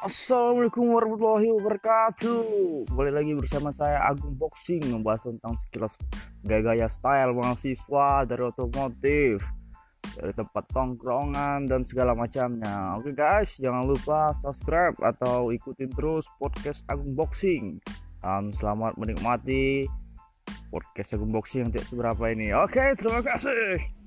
Assalamualaikum warahmatullahi wabarakatuh. Kembali lagi bersama saya Agung Boxing Membahas tentang sekilas gaya-gaya style mahasiswa dari otomotif Dari tempat tongkrongan dan segala macamnya. Oke guys jangan lupa subscribe atau ikutin terus podcast Agung Boxing. Dan selamat menikmati podcast Agung Boxing yang tidak seberapa ini. Oke terima kasih.